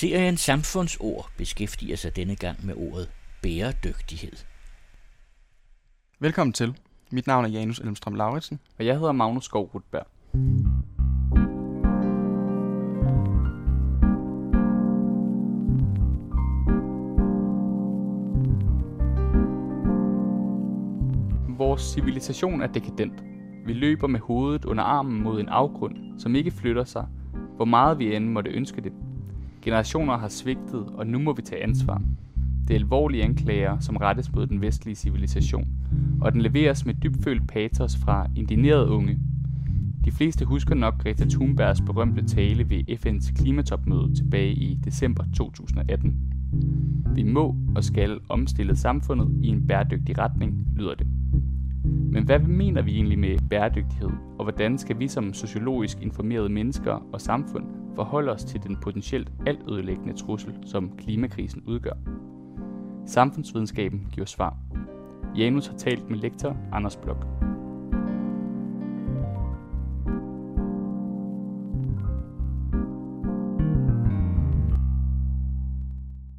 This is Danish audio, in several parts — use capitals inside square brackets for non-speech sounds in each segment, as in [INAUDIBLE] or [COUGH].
Serien Samfundsord beskæftiger sig denne gang med ordet bæredygtighed. Velkommen til. Mit navn er Janus Elmstrøm Lauritsen. Og jeg hedder Magnus Skov Rutberg. Vores civilisation er dekadent. Vi løber med hovedet under armen mod en afgrund, som ikke flytter sig, hvor meget vi end måtte ønske det. Generationer har svigtet, og nu må vi tage ansvar. Det er alvorlige anklager, som rettes mod den vestlige civilisation, og den leveres med dybfølt patos fra indignerede unge. De fleste husker nok Greta Thunbergs berømte tale ved FN's klimatopmøde tilbage i december 2018. Vi må og skal omstille samfundet i en bæredygtig retning, lyder det. Men hvad mener vi egentlig med bæredygtighed, og hvordan skal vi som sociologisk informerede mennesker og samfund forholde os til den potentielt altødelæggende trussel, som klimakrisen udgør? Samfundsvidenskaben giver svar. Janus har talt med lektor Anders Blok.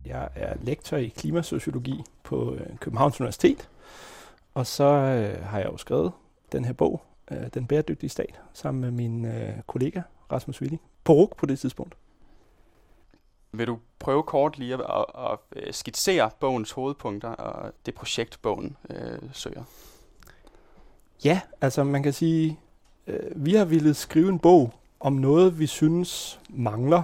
Jeg er lektor i klimasociologi på øh, Københavns Universitet, og så øh, har jeg jo skrevet den her bog, øh, Den bæredygtige stat, sammen med min øh, kollega Rasmus Willing, på RUK på det tidspunkt. Vil du prøve kort lige at, at, at øh, skitsere bogens hovedpunkter og det projekt, bogen øh, søger? Ja, altså man kan sige, øh, vi har ville skrive en bog om noget, vi synes mangler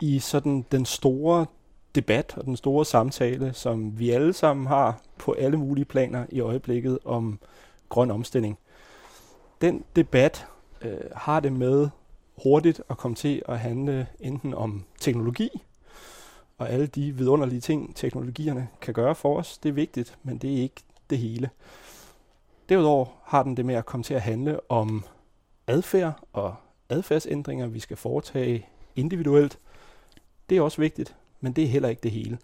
i sådan den store debat og den store samtale, som vi alle sammen har på alle mulige planer i øjeblikket om grøn omstilling. Den debat øh, har det med hurtigt at komme til at handle enten om teknologi, og alle de vidunderlige ting, teknologierne kan gøre for os. Det er vigtigt, men det er ikke det hele. Derudover har den det med at komme til at handle om adfærd og adfærdsændringer, vi skal foretage individuelt. Det er også vigtigt, men det er heller ikke det hele.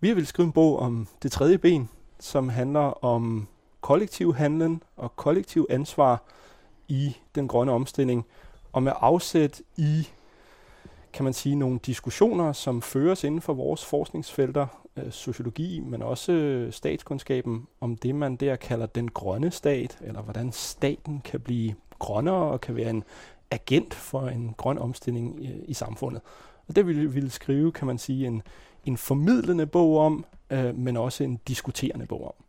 Vi vil skrive en bog om det tredje ben, som handler om kollektiv handlen og kollektiv ansvar i den grønne omstilling, og med afsæt i kan man sige, nogle diskussioner, som føres inden for vores forskningsfelter, øh, sociologi, men også øh, statskundskaben, om det man der kalder den grønne stat, eller hvordan staten kan blive grønnere og kan være en agent for en grøn omstilling i, i samfundet. Og det ville vi skrive, kan man sige, en, en formidlende bog om, øh, men også en diskuterende bog om.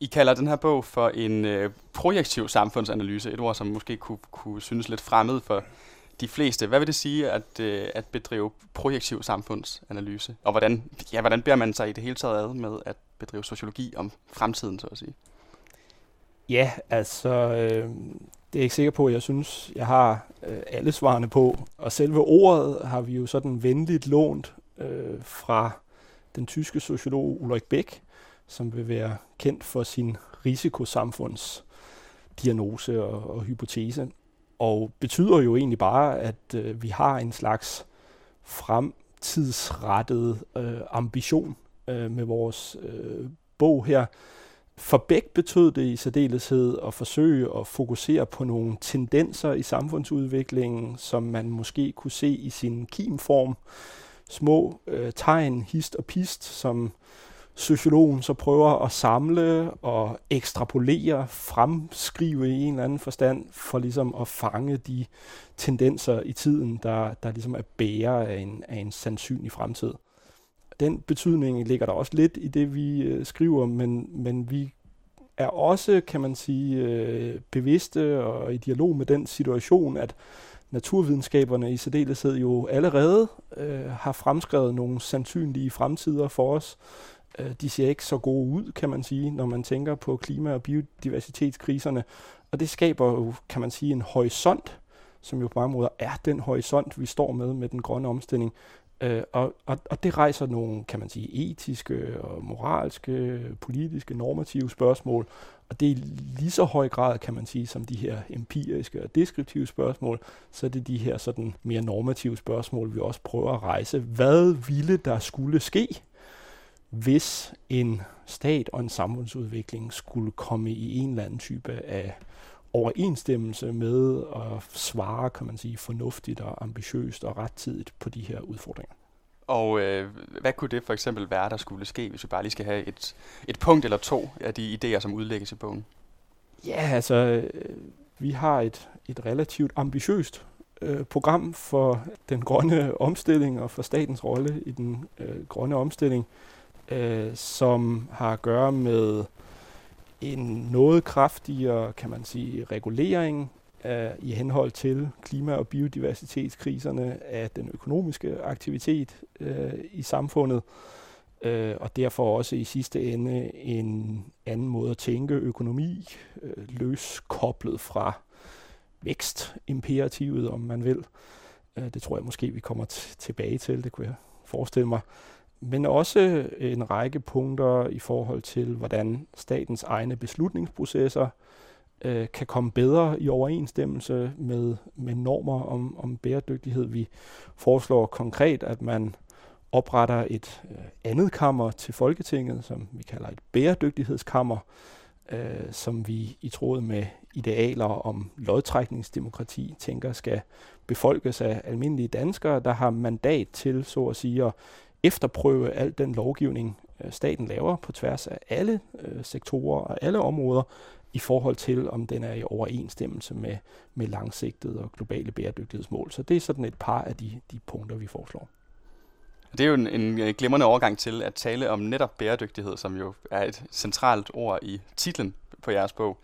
I kalder den her bog for en øh, projektiv samfundsanalyse, et ord, som måske kunne, kunne synes lidt fremmed for de fleste. Hvad vil det sige at, øh, at bedrive projektiv samfundsanalyse? Og hvordan, ja, hvordan bærer man sig i det hele taget ad med at bedrive sociologi om fremtiden, så at sige? Ja, altså, øh, det er jeg ikke sikker på, at jeg synes, jeg har øh, alle svarene på. Og selve ordet har vi jo sådan venligt lånt øh, fra den tyske sociolog Ulrik Beck, som vil være kendt for sin risikosamfundsdiagnose og, og hypotese. Og betyder jo egentlig bare, at øh, vi har en slags fremtidsrettet øh, ambition øh, med vores øh, bog her. For Bæk betød det i særdeleshed at forsøge at fokusere på nogle tendenser i samfundsudviklingen, som man måske kunne se i sin kimform. Små øh, tegn, hist og pist, som sociologen så prøver at samle og ekstrapolere, fremskrive i en eller anden forstand, for ligesom at fange de tendenser i tiden, der, der ligesom er bærer af en, af en sandsynlig fremtid. Den betydning ligger der også lidt i det, vi øh, skriver, men, men vi er også, kan man sige, øh, bevidste og i dialog med den situation, at naturvidenskaberne i særdeleshed jo allerede øh, har fremskrevet nogle sandsynlige fremtider for os, Øh, de ser ikke så gode ud, kan man sige, når man tænker på klima- og biodiversitetskriserne. Og det skaber jo, kan man sige, en horisont, som jo på mange måder er den horisont, vi står med med den grønne omstilling. Øh, og, og, og det rejser nogle, kan man sige, etiske og moralske, politiske, normative spørgsmål. Og det er lige så høj grad, kan man sige, som de her empiriske og deskriptive spørgsmål, så er det de her sådan mere normative spørgsmål, vi også prøver at rejse. Hvad ville der skulle ske, hvis en stat og en samfundsudvikling skulle komme i en eller anden type af overensstemmelse med at svare, kan man sige, fornuftigt og ambitiøst og rettidigt på de her udfordringer. Og øh, hvad kunne det for eksempel være, der skulle ske, hvis vi bare lige skal have et, et punkt eller to af de idéer, som udlægges i bogen? Ja, altså, øh, vi har et, et relativt ambitiøst øh, program for den grønne omstilling og for statens rolle i den øh, grønne omstilling, øh, Øh, som har at gøre med en noget kraftigere, kan man sige, regulering øh, i henhold til klima- og biodiversitetskriserne af den økonomiske aktivitet øh, i samfundet, øh, og derfor også i sidste ende en anden måde at tænke økonomi, øh, løskoblet fra vækstimperativet, om man vil. Øh, det tror jeg måske, vi kommer tilbage til, det kunne jeg forestille mig. Men også øh, en række punkter i forhold til, hvordan statens egne beslutningsprocesser øh, kan komme bedre i overensstemmelse med, med normer om, om bæredygtighed. Vi foreslår konkret, at man opretter et øh, andet kammer til Folketinget, som vi kalder et bæredygtighedskammer, øh, som vi i tråd med idealer om lodtrækningsdemokrati tænker skal befolkes af almindelige danskere, der har mandat til, så at sige, at efterprøve al den lovgivning, øh, staten laver på tværs af alle øh, sektorer og alle områder, i forhold til, om den er i overensstemmelse med, med langsigtede og globale bæredygtighedsmål. Så det er sådan et par af de, de punkter, vi foreslår. Det er jo en, en øh, glimrende overgang til at tale om netop bæredygtighed, som jo er et centralt ord i titlen på jeres bog.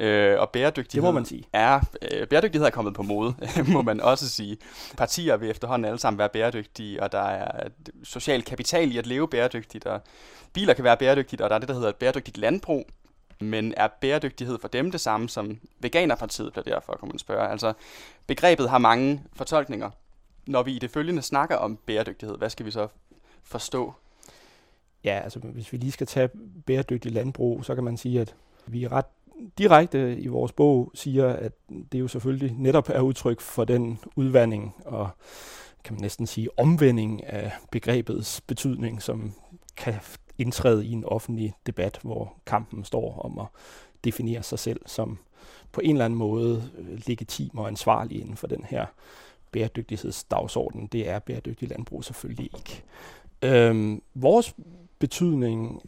Øh, og bæredygtighed det må man sige. Er, øh, bæredygtighed er kommet på mode, [LAUGHS] må man også sige. Partier vil efterhånden alle sammen være bæredygtige, og der er social kapital i at leve bæredygtigt, og biler kan være bæredygtigt, og der er det, der hedder et bæredygtigt landbrug. Men er bæredygtighed for dem det samme som Veganerpartiet bliver derfor, kan man spørge. Altså, begrebet har mange fortolkninger. Når vi i det følgende snakker om bæredygtighed, hvad skal vi så forstå? Ja, altså hvis vi lige skal tage bæredygtig landbrug, så kan man sige, at vi er ret direkte i vores bog siger, at det jo selvfølgelig netop er udtryk for den udvandring og kan man næsten sige omvending af begrebets betydning, som kan indtræde i en offentlig debat, hvor kampen står om at definere sig selv som på en eller anden måde øh, legitim og ansvarlig inden for den her bæredygtighedsdagsorden. Det er bæredygtig landbrug selvfølgelig ikke. Øhm, vores betydning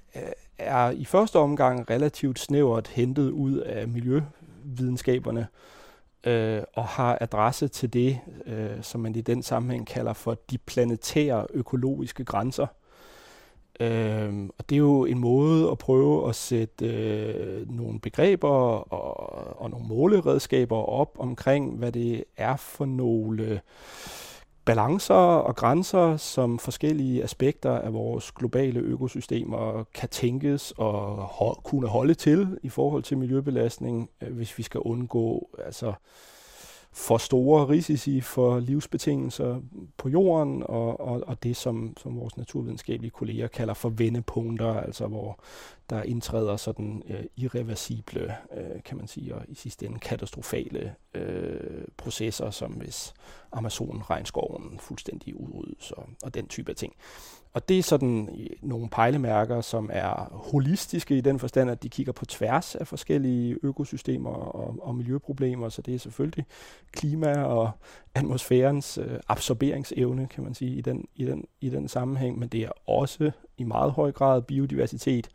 er i første omgang relativt snævert hentet ud af miljøvidenskaberne øh, og har adresse til det, øh, som man i den sammenhæng kalder for de planetære økologiske grænser. Øh, og det er jo en måde at prøve at sætte øh, nogle begreber og, og nogle måleredskaber op omkring, hvad det er for nogle øh, balancer og grænser, som forskellige aspekter af vores globale økosystemer kan tænkes og ho- kunne holde til i forhold til miljøbelastning, øh, hvis vi skal undgå altså, for store risici for livsbetingelser på jorden, og, og, og det, som, som vores naturvidenskabelige kolleger kalder for vendepunkter, altså hvor der indtræder sådan øh, irreversible, øh, kan man sige, og i sidste ende katastrofale øh, processer, som hvis Amazon-regnskoven fuldstændig udryddes og, og den type af ting. Og det er sådan øh, nogle pejlemærker, som er holistiske i den forstand, at de kigger på tværs af forskellige økosystemer og, og miljøproblemer, så det er selvfølgelig klima og atmosfærens øh, absorberingsevne, kan man sige, i den, i, den, i den sammenhæng, men det er også i meget høj grad biodiversitet,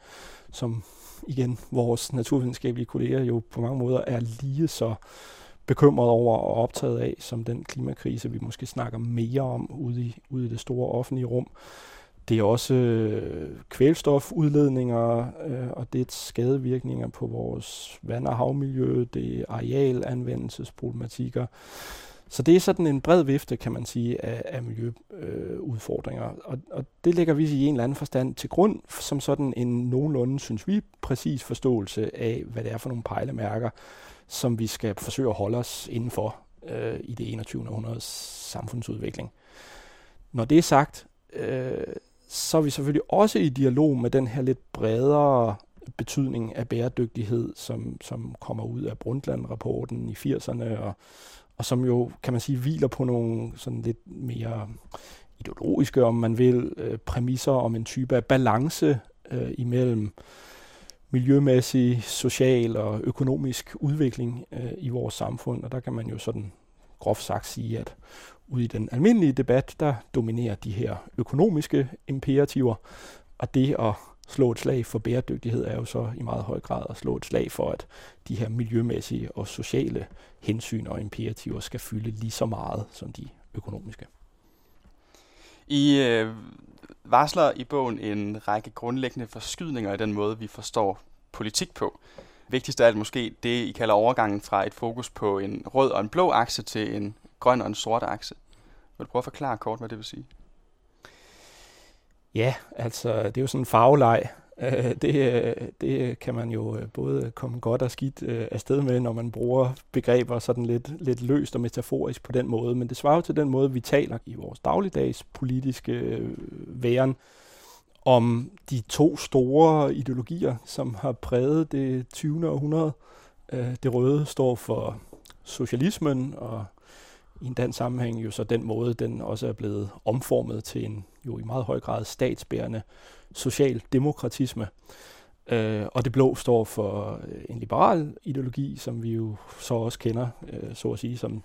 som igen vores naturvidenskabelige kolleger jo på mange måder er lige så bekymret over og optaget af, som den klimakrise, vi måske snakker mere om ude i, ude i det store offentlige rum. Det er også øh, kvælstofudledninger øh, og det er skadevirkninger på vores vand- og havmiljø, det er arealanvendelsesproblematikker. Så det er sådan en bred vifte, kan man sige, af, af miljøudfordringer. Øh, og, og det lægger vi i en eller anden forstand til grund som sådan en nogenlunde, synes vi, præcis forståelse af, hvad det er for nogle pejlemærker, som vi skal forsøge at holde os indenfor øh, i det 21. århundredes samfundsudvikling. Når det er sagt, øh, så er vi selvfølgelig også i dialog med den her lidt bredere betydning af bæredygtighed, som, som kommer ud af Brundtland-rapporten i 80'erne, og, og som jo, kan man sige, hviler på nogle sådan lidt mere ideologiske, om man vil, øh, præmisser om en type af balance øh, imellem miljømæssig, social og økonomisk udvikling øh, i vores samfund. Og der kan man jo sådan groft sagt sige, at ude i den almindelige debat, der dominerer de her økonomiske imperativer, og det at slå et slag for bæredygtighed er jo så i meget høj grad at slå et slag for, at de her miljømæssige og sociale hensyn og imperativer skal fylde lige så meget som de økonomiske. I øh, varsler i bogen en række grundlæggende forskydninger i den måde, vi forstår politik på. Vigtigst af alt måske det, I kalder overgangen fra et fokus på en rød og en blå akse til en grøn og en sort akse. Vil du prøve at forklare kort, hvad det vil sige? Ja, altså det er jo sådan en farveleg. Øh, det, det kan man jo øh, både komme godt og skidt øh, afsted med, når man bruger begreber sådan lidt, lidt løst og metaforisk på den måde. Men det svarer jo til den måde, vi taler i vores dagligdags politiske væren om de to store ideologier, som har præget det 20. århundrede. Det røde står for socialismen, og i en dansk sammenhæng jo så den måde, den også er blevet omformet til en jo i meget høj grad statsbærende socialdemokratisme. Øh, og det blå står for øh, en liberal ideologi, som vi jo så også kender, øh, så at sige, som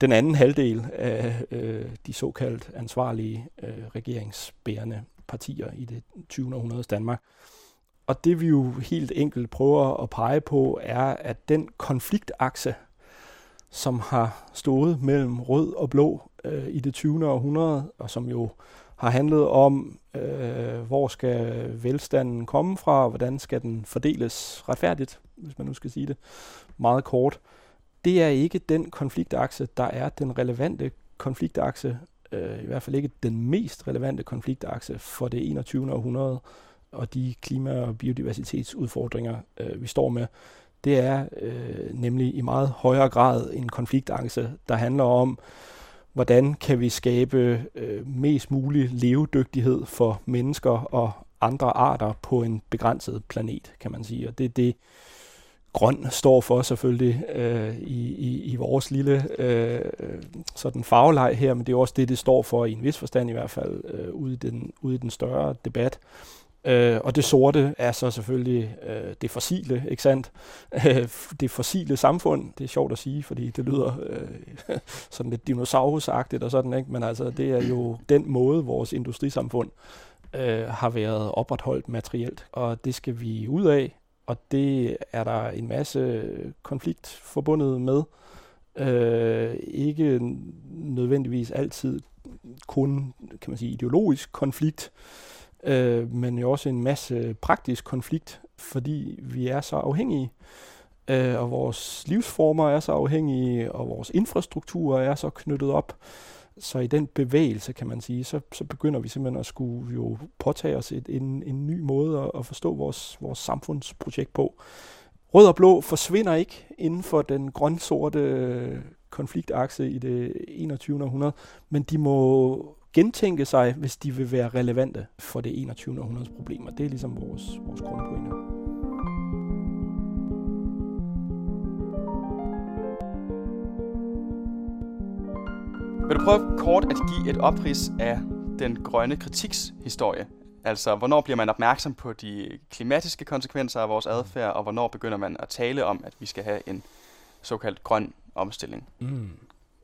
den anden halvdel af øh, de såkaldt ansvarlige øh, regeringsbærende partier i det 20. århundredes Danmark. Og det vi jo helt enkelt prøver at pege på, er, at den konfliktakse, som har stået mellem rød og blå øh, i det 20. århundrede, og som jo har handlet om, øh, hvor skal velstanden komme fra, og hvordan skal den fordeles retfærdigt, hvis man nu skal sige det meget kort. Det er ikke den konfliktakse, der er den relevante konfliktakse, øh, i hvert fald ikke den mest relevante konfliktakse for det 21. århundrede og de klima- og biodiversitetsudfordringer, øh, vi står med det er øh, nemlig i meget højere grad en konfliktangst, der handler om, hvordan kan vi skabe øh, mest mulig levedygtighed for mennesker og andre arter på en begrænset planet, kan man sige. Og det er det, grøn står for selvfølgelig øh, i, i, i vores lille øh, sådan farveleg her, men det er også det, det står for i en vis forstand i hvert fald øh, ude, i den, ude i den større debat. Øh, og det sorte er så selvfølgelig øh, det fossile, ikke sandt? Øh, det fossile samfund, det er sjovt at sige, fordi det lyder øh, [LAUGHS] sådan lidt dinosaurusagtigt og sådan, ikke? men altså det er jo den måde, vores industrisamfund øh, har været opretholdt materielt, og det skal vi ud af, og det er der en masse konflikt forbundet med. Øh, ikke nødvendigvis altid kun, kan man sige, ideologisk konflikt, øh, øh, men jo også en masse praktisk konflikt, fordi vi er så afhængige, øh, og vores livsformer er så afhængige, og vores infrastruktur er så knyttet op. Så i den bevægelse, kan man sige, så, så begynder vi simpelthen at skulle jo påtage os et, en, en ny måde at, at forstå vores, vores samfundsprojekt på. Rød og blå forsvinder ikke inden for den grøn-sorte konfliktakse i det 21. århundrede, men de må gentænke sig, hvis de vil være relevante for det 21. århundredes problemer. Det er ligesom vores, vores grundpointe. Vil du prøve kort at give et oprids af den grønne kritiks historie? Altså, hvornår bliver man opmærksom på de klimatiske konsekvenser af vores adfærd, og hvornår begynder man at tale om, at vi skal have en såkaldt grøn omstilling? Mm.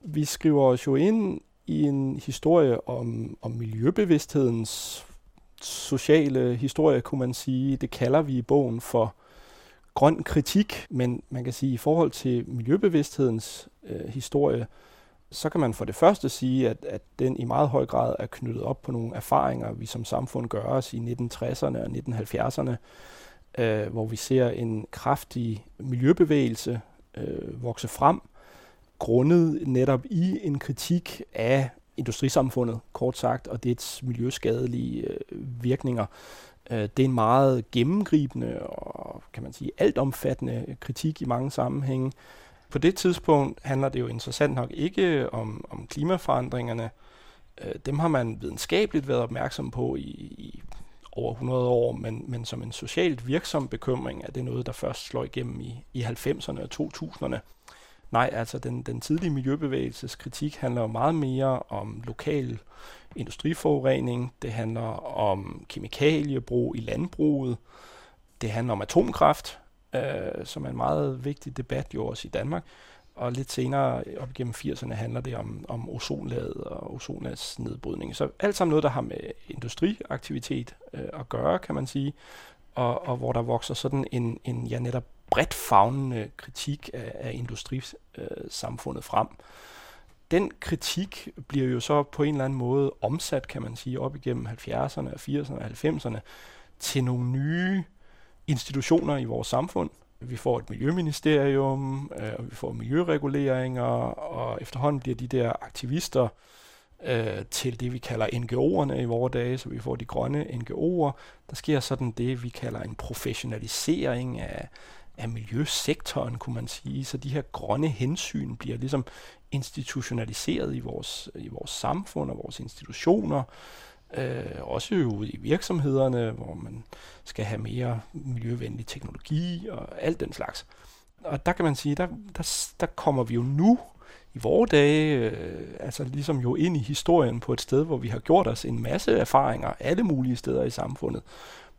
Vi skriver os jo ind i en historie om, om miljøbevidsthedens sociale historie, kunne man sige. Det kalder vi i bogen for grøn kritik, men man kan sige, at i forhold til miljøbevidsthedens øh, historie, så kan man for det første sige, at, at den i meget høj grad er knyttet op på nogle erfaringer, vi som samfund gør os i 1960'erne og 1970'erne, øh, hvor vi ser en kraftig miljøbevægelse øh, vokse frem, grundet netop i en kritik af industrisamfundet, kort sagt, og dets miljøskadelige øh, virkninger. Øh, det er en meget gennemgribende og, kan man sige, altomfattende kritik i mange sammenhænge. På det tidspunkt handler det jo interessant nok ikke om, om klimaforandringerne. Øh, dem har man videnskabeligt været opmærksom på i, i over 100 år, men, men som en socialt virksom bekymring er det noget, der først slår igennem i, i 90'erne og 2000'erne. Nej, altså den, den tidlige miljøbevægelses kritik handler jo meget mere om lokal industriforurening, det handler om kemikaliebrug i landbruget, det handler om atomkraft, øh, som er en meget vigtig debat jo også i Danmark. Og lidt senere, op igennem 80'erne, handler det om, om ozonlaget og ozonlagets nedbrydning. Så alt sammen noget, der har med industriaktivitet øh, at gøre, kan man sige. Og, og hvor der vokser sådan en, en ja, netop bredt fagnende kritik af, af industrisamfundet frem. Den kritik bliver jo så på en eller anden måde omsat, kan man sige, op igennem 70'erne, 80'erne og 90'erne til nogle nye institutioner i vores samfund. Vi får et miljøministerium, øh, og vi får miljøreguleringer, og efterhånden bliver de der aktivister øh, til det, vi kalder NGO'erne i vores dage, så vi får de grønne NGO'er. Der sker sådan det, vi kalder en professionalisering af, af miljøsektoren, kunne man sige. Så de her grønne hensyn bliver ligesom institutionaliseret i vores, i vores samfund og vores institutioner. Øh, også ude i virksomhederne, hvor man skal have mere miljøvenlig teknologi og alt den slags. Og der kan man sige, der, der, der kommer vi jo nu i vore dage, øh, altså ligesom jo ind i historien på et sted, hvor vi har gjort os en masse erfaringer alle mulige steder i samfundet.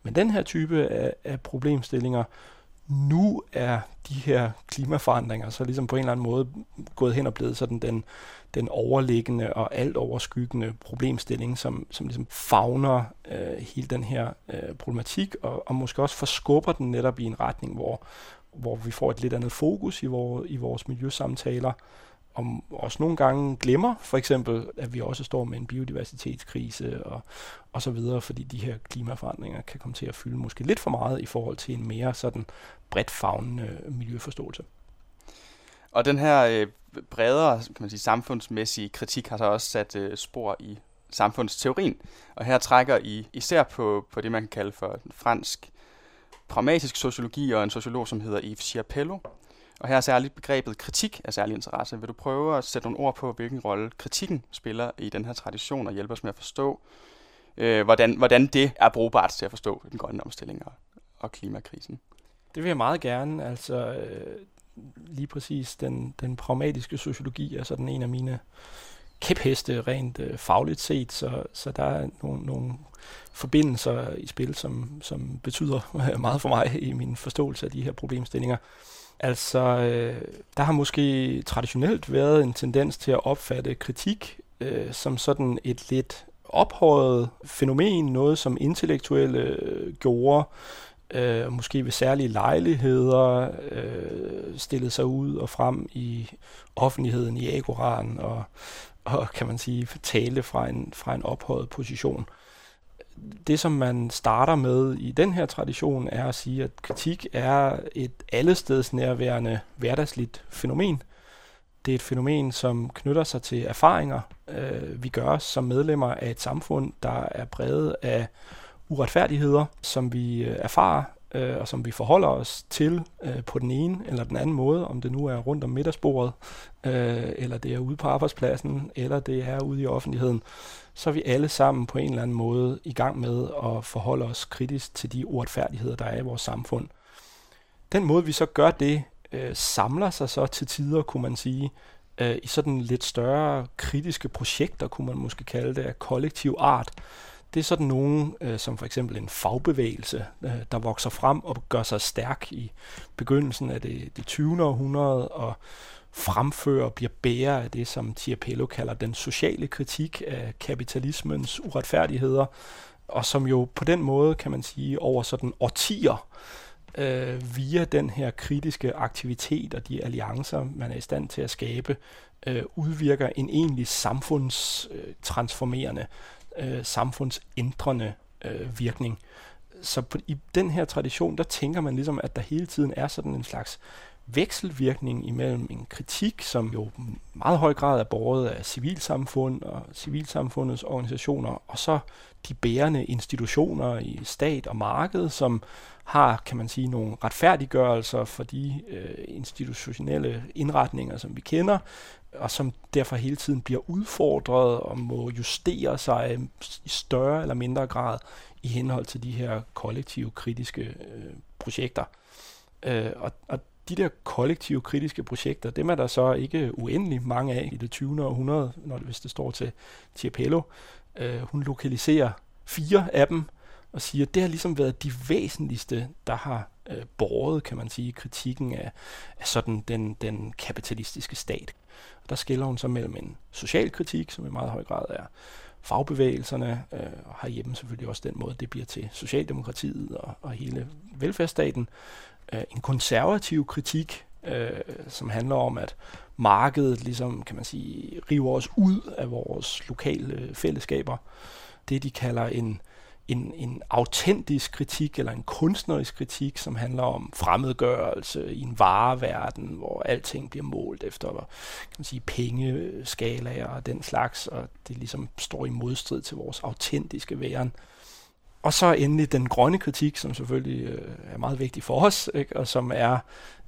Men den her type af, af problemstillinger, nu er de her klimaforandringer så ligesom på en eller anden måde gået hen og blevet sådan den, den overliggende og alt overskyggende problemstilling, som, som ligesom fagner øh, hele den her øh, problematik, og, og måske også forskubber den netop i en retning, hvor, hvor vi får et lidt andet fokus i, vores, i vores miljøsamtaler, og også nogle gange glemmer, for eksempel, at vi også står med en biodiversitetskrise og, og så videre, fordi de her klimaforandringer kan komme til at fylde måske lidt for meget i forhold til en mere sådan bredt fagnende miljøforståelse. Og den her øh, bredere kan man sige, samfundsmæssige kritik har så også sat øh, spor i samfundsteorien. Og her trækker I især på, på det, man kan kalde for fransk pragmatisk sociologi og en sociolog, som hedder Yves Chiapello, og her er særligt begrebet kritik af særlig interesse. Vil du prøve at sætte nogle ord på, hvilken rolle kritikken spiller i den her tradition, og hjælpe os med at forstå, øh, hvordan, hvordan det er brugbart til at forstå den grønne omstilling og, og klimakrisen? Det vil jeg meget gerne. Altså, øh, lige præcis den, den pragmatiske sociologi er sådan en af mine kæpheste rent øh, fagligt set, så, så der er nogle, nogle forbindelser i spil, som, som betyder [LAUGHS] meget for mig i min forståelse af de her problemstillinger. Altså, øh, der har måske traditionelt været en tendens til at opfatte kritik øh, som sådan et lidt ophøjet fænomen, noget som intellektuelle øh, gjorde, øh, måske ved særlige lejligheder, øh, stillede sig ud og frem i offentligheden i agoran og, og kan man sige, tale fra en, fra en ophøjet position det, som man starter med i den her tradition, er at sige, at kritik er et allesteds nærværende hverdagsligt fænomen. Det er et fænomen, som knytter sig til erfaringer, øh, vi gør som medlemmer af et samfund, der er præget af uretfærdigheder, som vi øh, erfarer øh, og som vi forholder os til øh, på den ene eller den anden måde, om det nu er rundt om middagsbordet, øh, eller det er ude på arbejdspladsen, eller det er ude i offentligheden så er vi alle sammen på en eller anden måde i gang med at forholde os kritisk til de uretfærdigheder, der er i vores samfund. Den måde, vi så gør det, øh, samler sig så til tider, kunne man sige, øh, i sådan lidt større kritiske projekter, kunne man måske kalde det, af kollektiv art. Det er sådan nogen, øh, som for eksempel en fagbevægelse, øh, der vokser frem og gør sig stærk i begyndelsen af det, det 20. århundrede, og fremfører og bliver bærer af det, som Tiapello kalder den sociale kritik af kapitalismens uretfærdigheder, og som jo på den måde, kan man sige, over sådan årtier, øh, via den her kritiske aktivitet og de alliancer, man er i stand til at skabe, øh, udvirker en egentlig samfundstransformerende, øh, øh, samfundsændrende øh, virkning. Så på, i den her tradition, der tænker man ligesom, at der hele tiden er sådan en slags vekselvirkning imellem en kritik, som jo meget høj grad er båret af civilsamfund og civilsamfundets organisationer, og så de bærende institutioner i stat og marked, som har, kan man sige, nogle retfærdiggørelser for de øh, institutionelle indretninger, som vi kender, og som derfor hele tiden bliver udfordret og må justere sig i større eller mindre grad i henhold til de her kollektive kritiske øh, projekter. Øh, og, og de der kollektive kritiske projekter, dem er der så ikke uendelig mange af i det 20. århundrede, når det, hvis det står til Tiapello. Uh, øh, hun lokaliserer fire af dem, og siger, at det har ligesom været de væsentligste, der har øh, båret, kan man sige, kritikken af, af sådan den, den kapitalistiske stat. Og der skiller hun så mellem en social kritik, som i meget høj grad er fagbevægelserne, øh, og har hjemme selvfølgelig også den måde, det bliver til Socialdemokratiet og, og hele velfærdsstaten. Øh, en konservativ kritik, øh, som handler om, at markedet ligesom, kan man sige, river os ud af vores lokale fællesskaber. Det, de kalder en en, en autentisk kritik eller en kunstnerisk kritik, som handler om fremmedgørelse i en vareverden, hvor alting bliver målt efter kan man sige, pengeskalaer og den slags, og det ligesom står i modstrid til vores autentiske væren. Og så endelig den grønne kritik, som selvfølgelig øh, er meget vigtig for os, ikke? og som er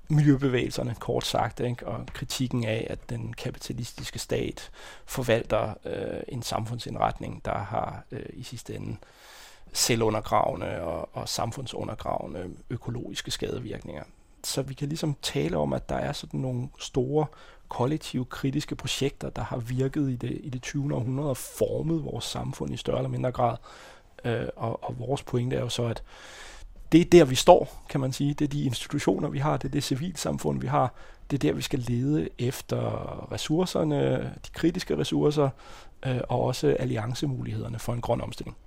miljøbevægelserne, kort sagt, ikke? og kritikken af, at den kapitalistiske stat forvalter øh, en samfundsindretning, der har øh, i sidste ende selvundergravende og, og samfundsundergravende økologiske skadevirkninger. Så vi kan ligesom tale om, at der er sådan nogle store kollektive kritiske projekter, der har virket i det, i det 20. århundrede og formet vores samfund i større eller mindre grad. Øh, og, og vores pointe er jo så, at det er der, vi står, kan man sige. Det er de institutioner, vi har, det er det civilsamfund, vi har. Det er der, vi skal lede efter ressourcerne, de kritiske ressourcer, øh, og også alliancemulighederne for en grøn omstilling.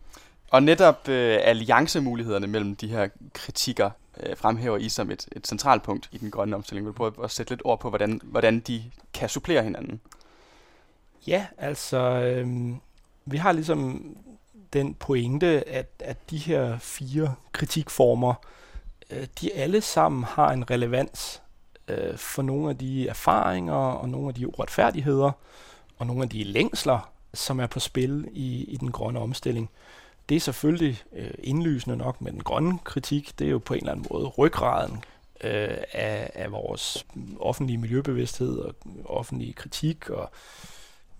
Og netop øh, alliancemulighederne mellem de her kritikker øh, fremhæver I som et, et centralt punkt i den grønne omstilling. Vil du prøve at sætte lidt ord på, hvordan, hvordan de kan supplere hinanden? Ja, altså øh, vi har ligesom den pointe, at, at de her fire kritikformer, øh, de alle sammen har en relevans øh, for nogle af de erfaringer og nogle af de uretfærdigheder og nogle af de længsler, som er på spil i, i den grønne omstilling. Det er selvfølgelig øh, indlysende nok med den grønne kritik. Det er jo på en eller anden måde ryggraden øh, af, af vores offentlige miljøbevidsthed og offentlige kritik og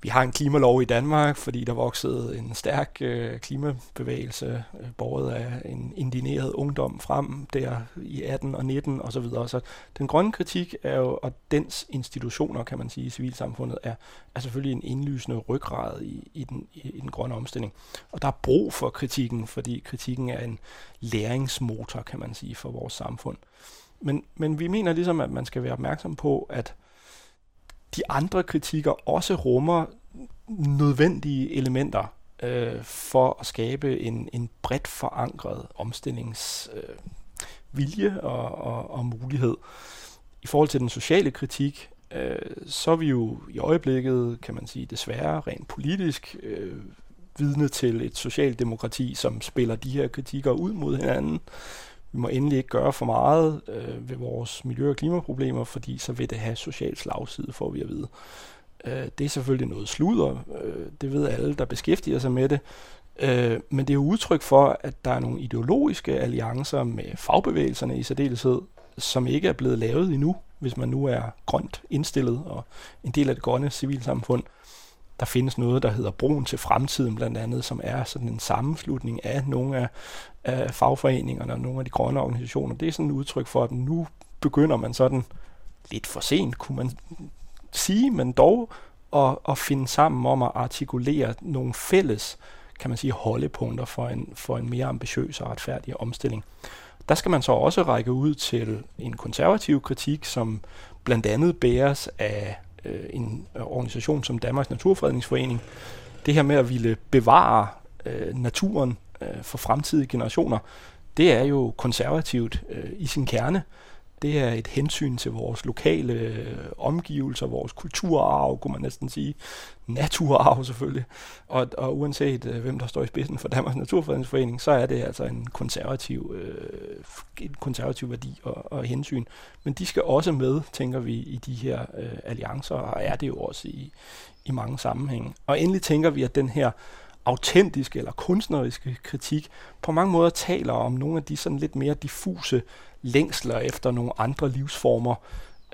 vi har en klimalov i Danmark, fordi der voksede en stærk øh, klimabevægelse, øh, båret af en indineret ungdom frem der i 18 og 19 osv. Så, videre. så den grønne kritik er jo, og dens institutioner, kan man sige, i civilsamfundet, er, er selvfølgelig en indlysende ryggrad i, i, den, i, i den grønne omstilling. Og der er brug for kritikken, fordi kritikken er en læringsmotor, kan man sige, for vores samfund. Men, men vi mener ligesom, at man skal være opmærksom på, at de andre kritikker også rummer nødvendige elementer øh, for at skabe en, en bredt forankret omstillingsvilje øh, og, og, og mulighed. I forhold til den sociale kritik, øh, så er vi jo i øjeblikket, kan man sige, desværre rent politisk øh, vidne til et socialdemokrati, som spiller de her kritikker ud mod hinanden vi må endelig ikke gøre for meget øh, ved vores miljø- og klimaproblemer, fordi så vil det have social slagside, får vi at vide. Øh, det er selvfølgelig noget sludder, øh, det ved alle, der beskæftiger sig med det, øh, men det er jo udtryk for, at der er nogle ideologiske alliancer med fagbevægelserne i særdeleshed, som ikke er blevet lavet endnu, hvis man nu er grønt indstillet og en del af det grønne civilsamfund. Der findes noget, der hedder Broen til Fremtiden blandt andet, som er sådan en sammenslutning af nogle af, af fagforeningerne og nogle af de grønne organisationer. Det er sådan et udtryk for, at nu begynder man sådan lidt for sent, kunne man sige, men dog at, at finde sammen om at artikulere nogle fælles, kan man sige, holdepunkter for en, for en mere ambitiøs og retfærdig omstilling. Der skal man så også række ud til en konservativ kritik, som blandt andet bæres af øh, en organisation som Danmarks Naturfredningsforening. Det her med at ville bevare øh, naturen øh, for fremtidige generationer, det er jo konservativt øh, i sin kerne. Det er et hensyn til vores lokale øh, omgivelser, vores kulturarv, kunne man næsten sige. Naturarv selvfølgelig. Og, og uanset øh, hvem der står i spidsen for Danmarks Naturfredningsforening, så er det altså en konservativ, øh, en konservativ værdi og, og hensyn. Men de skal også med, tænker vi, i de her øh, alliancer, og er det jo også i, i mange sammenhænge. Og endelig tænker vi, at den her autentiske eller kunstneriske kritik på mange måder taler om nogle af de sådan lidt mere diffuse længsler efter nogle andre livsformer,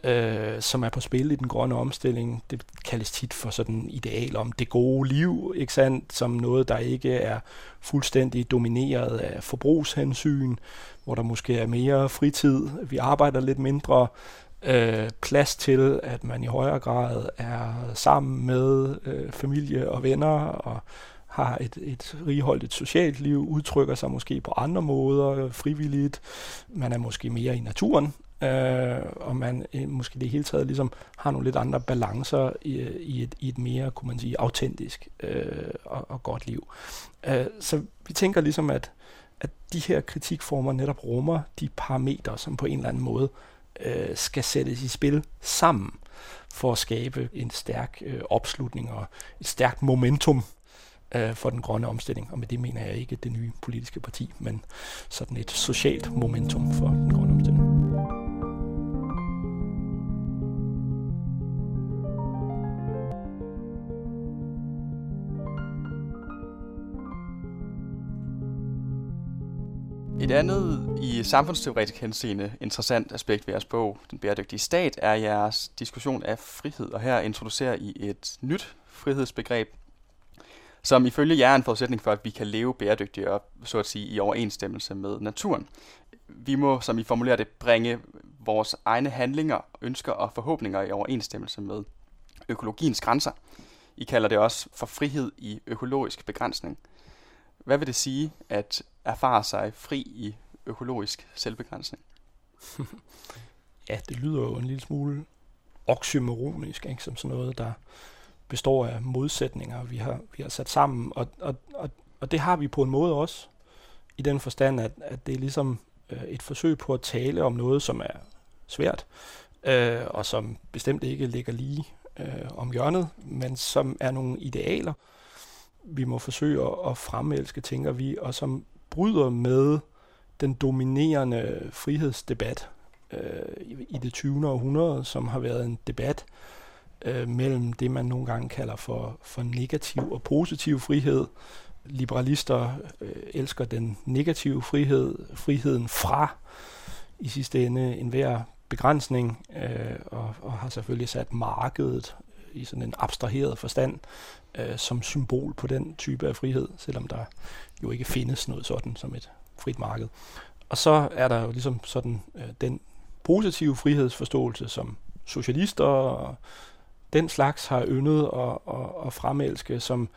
øh, som er på spil i den grønne omstilling. Det kaldes tit for sådan ideal om det gode liv, ikke sandt? som noget, der ikke er fuldstændig domineret af forbrugshensyn, hvor der måske er mere fritid, vi arbejder lidt mindre, øh, plads til, at man i højere grad er sammen med øh, familie og venner og har et, et righoldigt socialt liv, udtrykker sig måske på andre måder, frivilligt. Man er måske mere i naturen, øh, og man øh, måske det hele taget ligesom har nogle lidt andre balancer i, i, et, i et mere, kunne man sige, autentisk øh, og, og godt liv. Øh, så vi tænker ligesom, at, at de her kritikformer netop rummer de parametre, som på en eller anden måde øh, skal sættes i spil sammen for at skabe en stærk øh, opslutning og et stærkt momentum øh, for den grønne omstilling. Og med det mener jeg ikke det nye politiske parti, men sådan et socialt momentum for den grønne omstilling. Et andet i samfundsteoretisk henseende interessant aspekt ved jeres bog, Den bæredygtige stat, er jeres diskussion af frihed. Og her introducerer I et nyt frihedsbegreb, som ifølge jer er en forudsætning for, at vi kan leve bæredygtigt og så at sige i overensstemmelse med naturen. Vi må, som I formulerer det, bringe vores egne handlinger, ønsker og forhåbninger i overensstemmelse med økologiens grænser. I kalder det også for frihed i økologisk begrænsning. Hvad vil det sige at erfare sig fri i økologisk selvbegrænsning? [LAUGHS] ja, det lyder jo en lille smule oxymoronisk, ikke? som sådan noget, der består af modsætninger, vi har, vi har sat sammen. Og, og, og, og det har vi på en måde også, i den forstand, at, at det er ligesom øh, et forsøg på at tale om noget, som er svært, øh, og som bestemt ikke ligger lige øh, om hjørnet, men som er nogle idealer, vi må forsøge at, at fremelske, tænker vi, og som bryder med den dominerende frihedsdebat øh, i det 20. århundrede, som har været en debat øh, Øh, mellem det, man nogle gange kalder for, for negativ og positiv frihed. Liberalister øh, elsker den negative frihed, friheden fra i sidste ende enhver begrænsning, øh, og, og har selvfølgelig sat markedet øh, i sådan en abstraheret forstand øh, som symbol på den type af frihed, selvom der jo ikke findes noget sådan som et frit marked. Og så er der jo ligesom sådan øh, den positive frihedsforståelse, som socialister og den slags har yndet at, at, at fremelske, som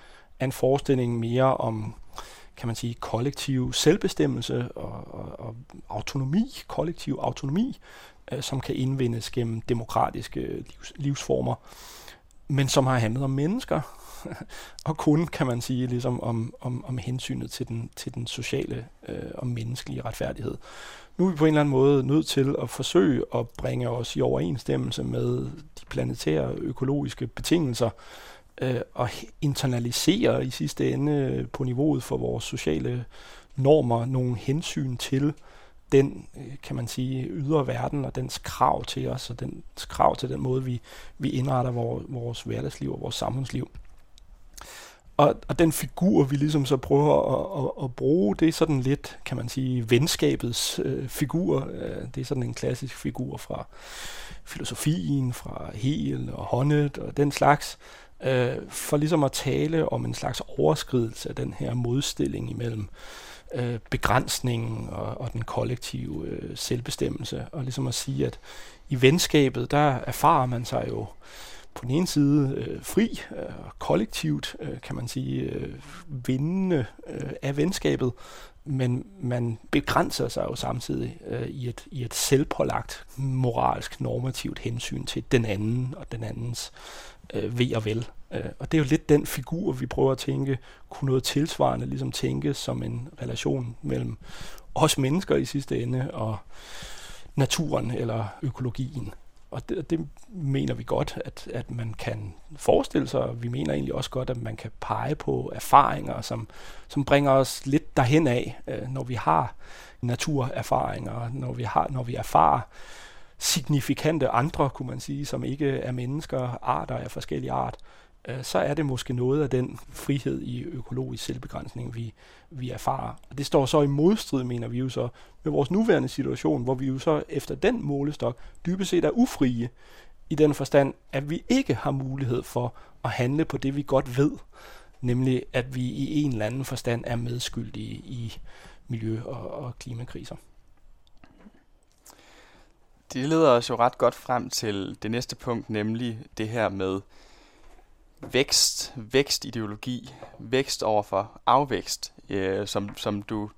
en forestilling mere om kan man sige, kollektiv selvbestemmelse og, og, og autonomi, kollektiv autonomi, øh, som kan indvindes gennem demokratiske livs, livsformer, men som har handlet om mennesker, [LAUGHS] og kun, kan man sige, ligesom om, om, om hensynet til den, til den sociale øh, og menneskelige retfærdighed. Nu er vi på en eller anden måde nødt til at forsøge at bringe os i overensstemmelse med de planetære økologiske betingelser, øh, og internalisere i sidste ende på niveauet for vores sociale normer nogle hensyn til den, øh, kan man sige, ydre verden og dens krav til os, og dens krav til den måde, vi, vi indretter vores, vores hverdagsliv og vores samfundsliv. Og, og den figur, vi ligesom så prøver at, at, at bruge, det er sådan lidt, kan man sige, venskabets øh, figur. Øh, det er sådan en klassisk figur fra filosofien, fra Hegel og Honnet og den slags, øh, for ligesom at tale om en slags overskridelse af den her modstilling imellem øh, begrænsningen og, og den kollektive øh, selvbestemmelse. Og ligesom at sige, at i venskabet, der erfarer man sig jo på den ene side øh, fri og øh, kollektivt, øh, kan man sige, øh, vindende øh, af venskabet, men man begrænser sig jo samtidig øh, i, et, i et selvpålagt moralsk normativt hensyn til den anden og den andens øh, ved og vel. Øh, og det er jo lidt den figur, vi prøver at tænke, kunne noget tilsvarende ligesom tænke som en relation mellem os mennesker i sidste ende og naturen eller økologien. Og det, det mener vi godt, at, at man kan forestille sig, vi mener egentlig også godt, at man kan pege på erfaringer, som, som bringer os lidt derhen af, øh, når vi har naturerfaringer, når vi, har, når vi erfarer signifikante andre, kunne man sige, som ikke er mennesker, arter af forskellige art, øh, så er det måske noget af den frihed i økologisk selvbegrænsning, vi, vi erfarer. Og det står så i modstrid, mener vi jo så, med vores nuværende situation, hvor vi jo så efter den målestok dybest set er ufrie i den forstand, at vi ikke har mulighed for at handle på det, vi godt ved, nemlig at vi i en eller anden forstand er medskyldige i miljø- og, og klimakriser. Det leder os jo ret godt frem til det næste punkt, nemlig det her med vækst, vækstideologi, vækst over for afvækst, øh, som, som du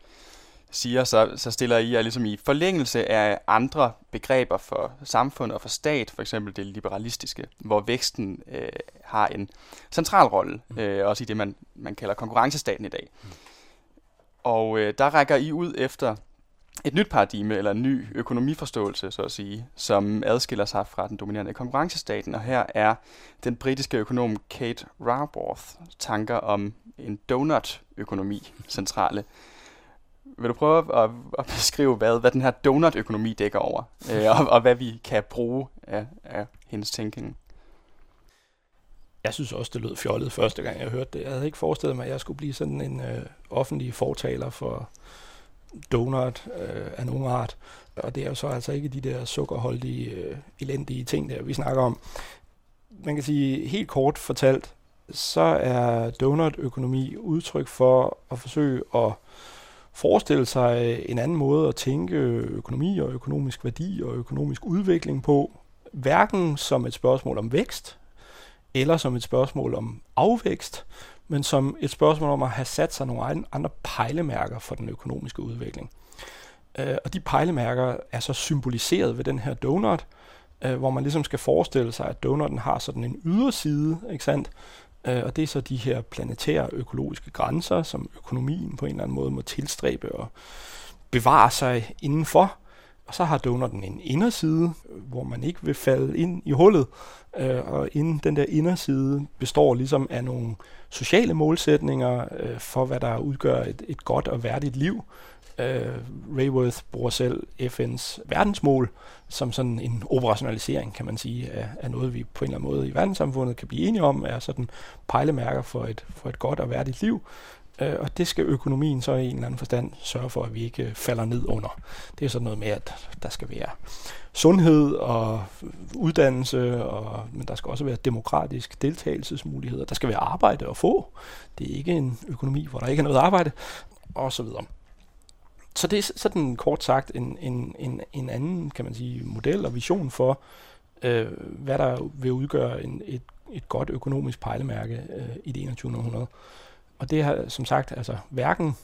siger, så, så stiller I jer ligesom i forlængelse af andre begreber for samfund og for stat, for eksempel det liberalistiske, hvor væksten øh, har en central rolle, mm. øh, også i det, man, man kalder konkurrencestaten i dag. Og øh, der rækker I ud efter et nyt paradigme, eller en ny økonomiforståelse, så at sige, som adskiller sig fra den dominerende konkurrencestaten. Og her er den britiske økonom Kate Raworth tanker om en donut-økonomi centrale. Vil du prøve at, at beskrive, hvad, hvad den her donut-økonomi dækker over, øh, og, og hvad vi kan bruge af, af hendes tænkning? Jeg synes også, det lød fjollet første gang, jeg hørte det. Jeg havde ikke forestillet mig, at jeg skulle blive sådan en øh, offentlig fortaler for donut øh, af nogen art. Og det er jo så altså ikke de der sukkerholdige, øh, elendige ting, der vi snakker om. Man kan sige, helt kort fortalt, så er donut-økonomi udtryk for at forsøge at forestille sig en anden måde at tænke økonomi og økonomisk værdi og økonomisk udvikling på, hverken som et spørgsmål om vækst, eller som et spørgsmål om afvækst, men som et spørgsmål om at have sat sig nogle andre pejlemærker for den økonomiske udvikling. Øh, og de pejlemærker er så symboliseret ved den her donut, øh, hvor man ligesom skal forestille sig, at donutten har sådan en yderside, ikke sandt? Øh, og det er så de her planetære økologiske grænser, som økonomien på en eller anden måde må tilstræbe og bevare sig indenfor. Og så har donutten en inderside, hvor man ikke vil falde ind i hullet. Øh, og inden den der inderside består ligesom af nogle sociale målsætninger øh, for, hvad der udgør et, et godt og værdigt liv. Øh, Rayworth bruger selv FN's verdensmål som sådan en operationalisering, kan man sige, af, af noget, vi på en eller anden måde i verdenssamfundet kan blive enige om, er sådan pejlemærker for et, for et godt og værdigt liv. Øh, og det skal økonomien så i en eller anden forstand sørge for, at vi ikke øh, falder ned under. Det er sådan noget med, at der skal være sundhed og uddannelse, og, men der skal også være demokratisk deltagelsesmuligheder. Der skal være arbejde at få. Det er ikke en økonomi, hvor der ikke er noget arbejde, og så videre. Så det er sådan kort sagt en, en, en, en anden, kan man sige, model og vision for, øh, hvad der vil udgøre en, et, et godt økonomisk pejlemærke øh, i det 21. århundrede. Og det har som sagt altså hverken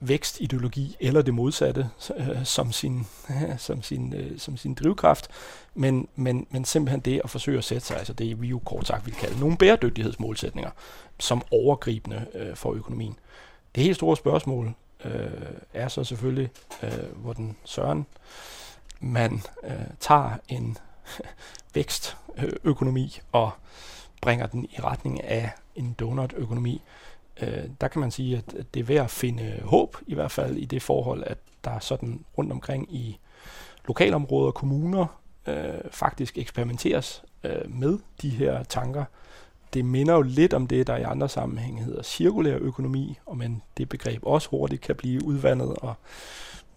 vækstideologi eller det modsatte øh, som, sin, øh, [LAUGHS] som, sin, øh, som sin drivkraft, men, men, men simpelthen det at forsøge at sætte sig, altså det vi jo kort sagt vil kalde nogle bæredygtighedsmålsætninger, som overgribende øh, for økonomien. Det helt store spørgsmål øh, er så selvfølgelig, øh, hvor den søren man øh, tager en [LAUGHS] vækstøkonomi og bringer den i retning af en donutøkonomi, øh, der kan man sige, at det er værd at finde håb, i hvert fald i det forhold, at der sådan rundt omkring i lokalområder og kommuner øh, faktisk eksperimenteres øh, med de her tanker. Det minder jo lidt om det, der i andre sammenhænge hedder cirkulær økonomi, og men det begreb også hurtigt kan blive udvandet, og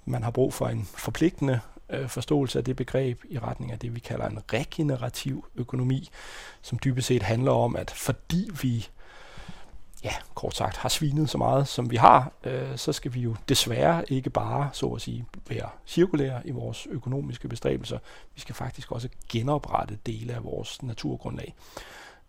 man har brug for en forpligtende øh, forståelse af det begreb i retning af det, vi kalder en regenerativ økonomi, som dybest set handler om, at fordi vi ja, kort sagt, har svinet så meget, som vi har, øh, så skal vi jo desværre ikke bare, så at sige, være cirkulære i vores økonomiske bestræbelser. Vi skal faktisk også genoprette dele af vores naturgrundlag.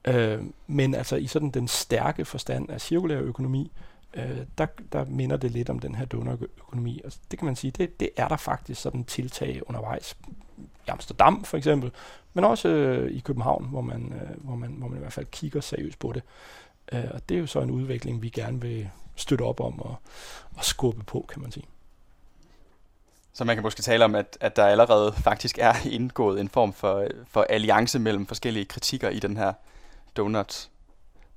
Øh, men altså i sådan den stærke forstand af cirkulær økonomi, øh, øh, der, der minder det lidt om den her donorøkonomi. Og det kan man sige, det, det er der faktisk sådan tiltag undervejs. I Amsterdam for eksempel, men også øh, i København, hvor man, øh, hvor, man, hvor man i hvert fald kigger seriøst på det. Øh, og det er jo så en udvikling, vi gerne vil støtte op om og, og skubbe på, kan man sige. Så man kan måske tale om, at, at der allerede faktisk er indgået en form for, for alliance mellem forskellige kritikker i den her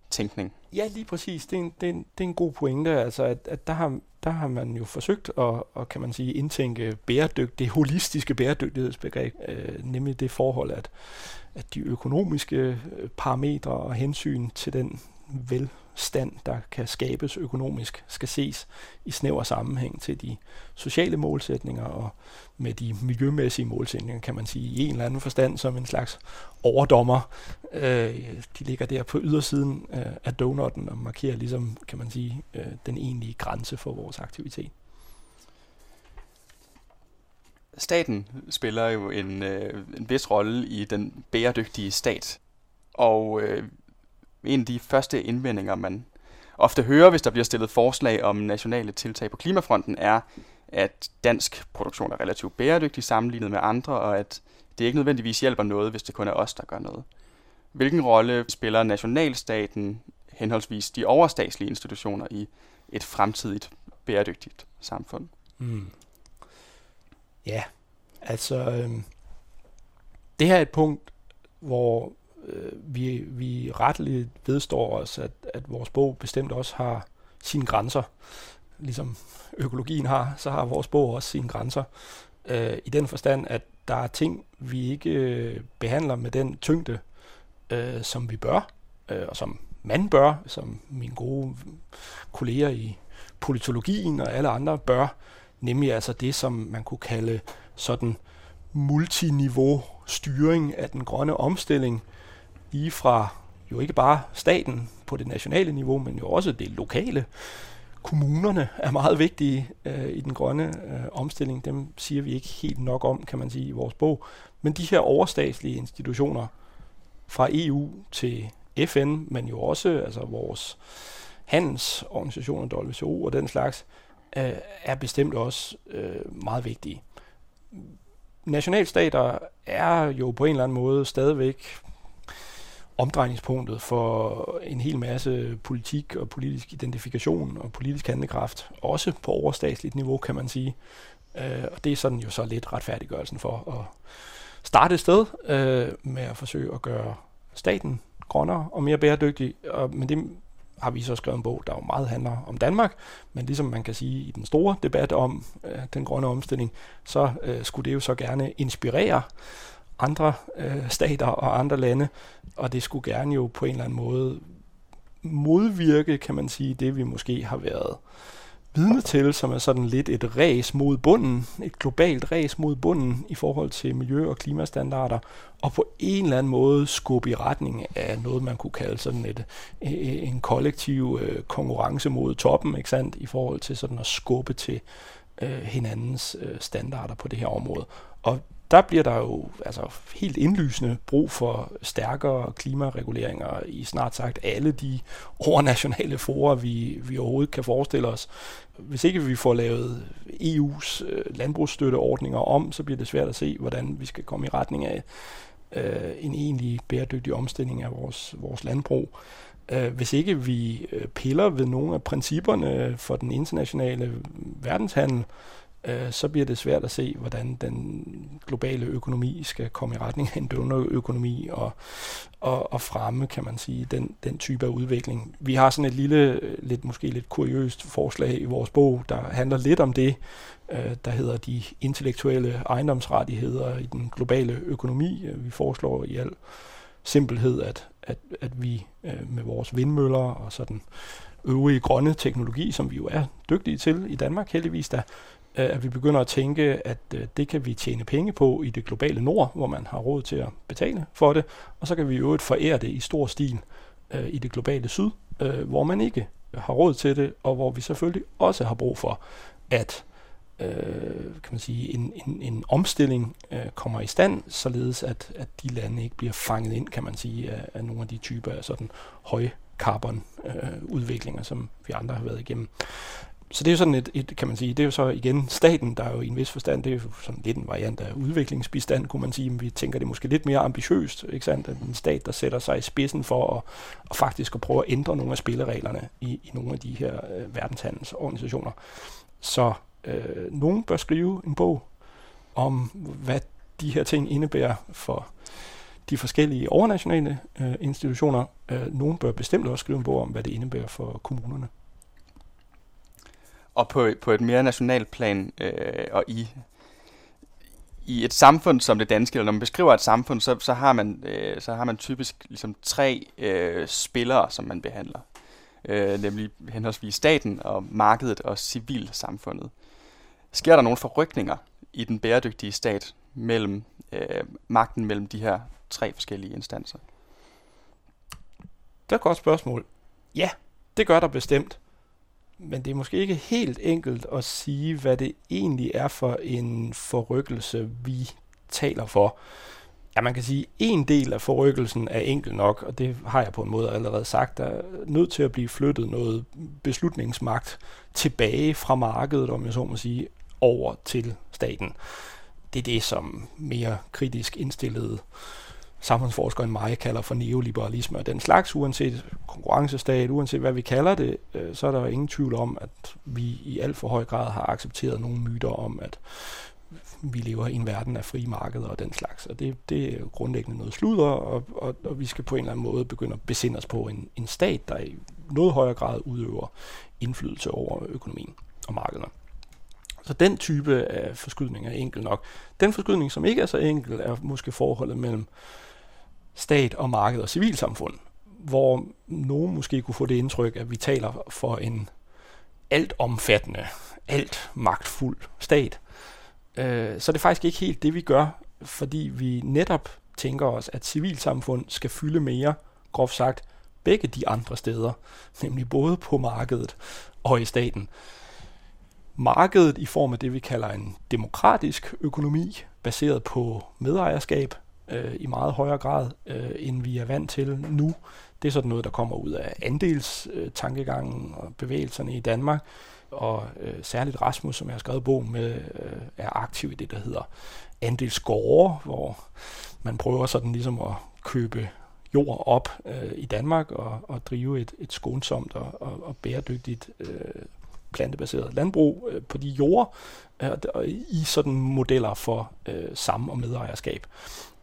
tænkning. Ja, lige præcis. Det er en, det er en, det er en god pointe. Altså, at, at der, har, der har man jo forsøgt at, at kan man sige, indtænke bæredygt, det holistiske bæredygtighedsbegreb, øh, nemlig det forhold, at, at de økonomiske øh, parametre og hensyn til den velstand, der kan skabes økonomisk, skal ses i snæver sammenhæng til de sociale målsætninger og med de miljømæssige målsætninger, kan man sige, i en eller anden forstand som en slags overdommer. Øh, de ligger der på ydersiden øh, af donutten og markerer ligesom, kan man sige, øh, den egentlige grænse for vores aktivitet. Staten spiller jo en, øh, en vis rolle i den bæredygtige stat, og øh, en af de første indvendinger, man ofte hører, hvis der bliver stillet forslag om nationale tiltag på klimafronten, er, at dansk produktion er relativt bæredygtig sammenlignet med andre, og at det ikke nødvendigvis hjælper noget, hvis det kun er os, der gør noget. Hvilken rolle spiller nationalstaten, henholdsvis de overstatslige institutioner, i et fremtidigt bæredygtigt samfund? Mm. Ja, altså øh, det her er et punkt, hvor øh, vi, vi retteligt vedstår os, at, at vores bog bestemt også har sine grænser. Ligesom økologien har, så har vores bog også sine grænser. Øh, I den forstand, at der er ting, vi ikke øh, behandler med den tyngde, øh, som vi bør, øh, og som man bør, som mine gode kolleger i politologien og alle andre bør, nemlig altså det, som man kunne kalde sådan multiniveau styring af den grønne omstilling, lige fra jo ikke bare staten på det nationale niveau, men jo også det lokale. Kommunerne er meget vigtige øh, i den grønne øh, omstilling. Dem siger vi ikke helt nok om, kan man sige, i vores bog. Men de her overstatslige institutioner, fra EU til FN, men jo også altså vores handelsorganisationer, WTO og den slags, øh, er bestemt også øh, meget vigtige. Nationalstater er jo på en eller anden måde stadigvæk omdrejningspunktet for en hel masse politik og politisk identifikation og politisk handlekraft, også på overstatsligt niveau, kan man sige. Øh, og det er sådan jo så lidt retfærdiggørelsen for at starte et sted øh, med at forsøge at gøre staten grønnere og mere bæredygtig. Og, men det har vi så skrevet en bog, der jo meget handler om Danmark, men ligesom man kan sige i den store debat om øh, den grønne omstilling, så øh, skulle det jo så gerne inspirere andre øh, stater og andre lande, og det skulle gerne jo på en eller anden måde modvirke, kan man sige, det vi måske har været vidne til, som er sådan lidt et ræs mod bunden, et globalt ræs mod bunden i forhold til miljø- og klimastandarder, og på en eller anden måde skubbe i retning af noget, man kunne kalde sådan et, øh, øh, en kollektiv øh, konkurrence mod toppen, ikke sandt, i forhold til sådan at skubbe til øh, hinandens øh, standarder på det her område. Og der bliver der jo altså helt indlysende brug for stærkere klimareguleringer i snart sagt alle de overnationale forer, vi, vi overhovedet kan forestille os. Hvis ikke vi får lavet EU's øh, landbrugsstøtteordninger om, så bliver det svært at se, hvordan vi skal komme i retning af øh, en egentlig bæredygtig omstilling af vores, vores landbrug. Øh, hvis ikke vi øh, piller ved nogle af principperne for den internationale verdenshandel, øh, så bliver det svært at se, hvordan den globale økonomi skal komme i retning af en donorøkonomi og, og, og fremme, kan man sige, den, den type af udvikling. Vi har sådan et lille, lidt måske lidt kuriøst forslag i vores bog, der handler lidt om det, øh, der hedder de intellektuelle ejendomsrettigheder i den globale økonomi. Øh, vi foreslår i al simpelhed, at, at, at vi øh, med vores vindmøller og sådan øvrige grønne teknologi, som vi jo er dygtige til i Danmark heldigvis, der Øh, at vi begynder at tænke, at øh, det kan vi tjene penge på i det globale nord, hvor man har råd til at betale for det, og så kan vi jo forære det i stor stil øh, i det globale syd, hvor man ikke har råd til det, og hvor vi selvfølgelig også har brug for, at øh, kan man sige, en, en, en omstilling øh, kommer i stand, således at, at de lande ikke bliver fanget ind, kan man sige, af, af nogle af de typer af sådan høje carbon øh, udviklinger, som vi andre har været igennem så det er jo sådan et, et, kan man sige, det er jo så igen staten, der er jo i en vis forstand, det er jo sådan lidt en variant af udviklingsbistand, kunne man sige, men vi tænker det måske lidt mere ambitiøst, ikke sandt? En stat, der sætter sig i spidsen for at, at faktisk at prøve at ændre nogle af spillereglerne i, i nogle af de her øh, verdenshandelsorganisationer. Så øh, nogen bør skrive en bog om, hvad de her ting indebærer for de forskellige overnationale øh, institutioner. Øh, nogen bør bestemt også skrive en bog om, hvad det indebærer for kommunerne og på, på et mere nationalt plan, øh, og i, i et samfund som det danske, eller når man beskriver et samfund, så, så, har, man, øh, så har man typisk ligesom tre øh, spillere, som man behandler. Øh, nemlig henholdsvis staten og markedet og civilsamfundet. Sker der nogle forrykninger i den bæredygtige stat mellem øh, magten mellem de her tre forskellige instanser? Det er et godt spørgsmål. Ja, det gør der bestemt men det er måske ikke helt enkelt at sige, hvad det egentlig er for en forrykkelse, vi taler for. Ja, man kan sige, at en del af forrykkelsen er enkel nok, og det har jeg på en måde allerede sagt, der er nødt til at blive flyttet noget beslutningsmagt tilbage fra markedet, om jeg så må sige, over til staten. Det er det, som mere kritisk indstillede øh, samfundsforskeren mig kalder for neoliberalisme og den slags, uanset konkurrencestat, uanset hvad vi kalder det, øh, så er der ingen tvivl om, at vi i alt for høj grad har accepteret nogle myter om, at vi lever i en verden af frie markeder og den slags. Og det, det er grundlæggende noget sludder, og, og, og vi skal på en eller anden måde begynde at besinde os på en, en stat, der i noget højere grad udøver indflydelse over økonomien og markederne. Så den type af forskydning er enkel nok. Den forskydning, som ikke er så enkel, er måske forholdet mellem stat og marked og civilsamfund, hvor nogen måske kunne få det indtryk, at vi taler for en altomfattende, alt magtfuld stat, øh, så er faktisk ikke helt det, vi gør, fordi vi netop tænker os, at civilsamfund skal fylde mere, groft sagt, begge de andre steder, nemlig både på markedet og i staten. Markedet i form af det, vi kalder en demokratisk økonomi, baseret på medejerskab øh, i meget højere grad, øh, end vi er vant til nu. Det er sådan noget, der kommer ud af andelstankegangen og bevægelserne i Danmark og øh, særligt Rasmus, som jeg har skrevet bog med, øh, er aktiv i det, der hedder andelsgårde, hvor man prøver sådan ligesom at købe jord op øh, i Danmark og, og drive et, et skånsomt og, og, og bæredygtigt øh, plantebaseret landbrug øh, på de jord øh, og i sådan modeller for øh, sam- og medejerskab.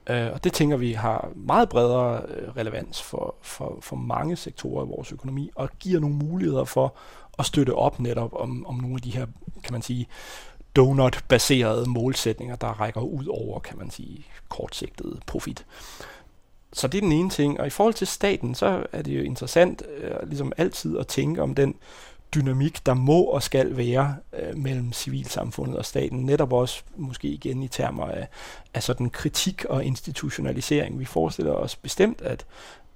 Øh, og det tænker vi har meget bredere øh, relevans for, for, for mange sektorer i vores økonomi og giver nogle muligheder for at støtte op netop om, om nogle af de her, kan man sige, donut-baserede målsætninger, der rækker ud over, kan man sige, kortsigtet profit. Så det er den ene ting. Og i forhold til staten, så er det jo interessant øh, ligesom altid at tænke om den dynamik, der må og skal være øh, mellem civilsamfundet og staten. Netop også måske igen i termer af, af sådan kritik og institutionalisering. Vi forestiller os bestemt, at,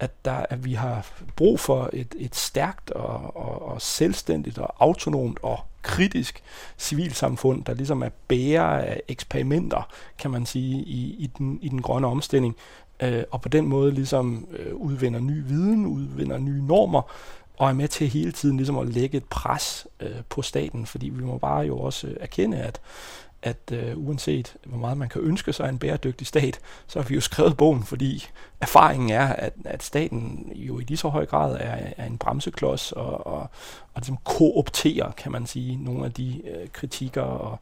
at, der, at vi har brug for et, et stærkt og, og, og selvstændigt og autonomt og kritisk civilsamfund, der ligesom er bærer af eksperimenter, kan man sige, i, i, den, i den grønne omstilling, øh, og på den måde ligesom øh, udvinder ny viden, udvinder nye normer, og er med til hele tiden ligesom at lægge et pres øh, på staten, fordi vi må bare jo også øh, erkende, at at øh, uanset hvor meget man kan ønske sig en bæredygtig stat, så har vi jo skrevet bogen, fordi erfaringen er, at, at staten jo i lige så høj grad er, er en bremseklods og, og, og ligesom koopterer, kan man sige, nogle af de øh, kritikker og,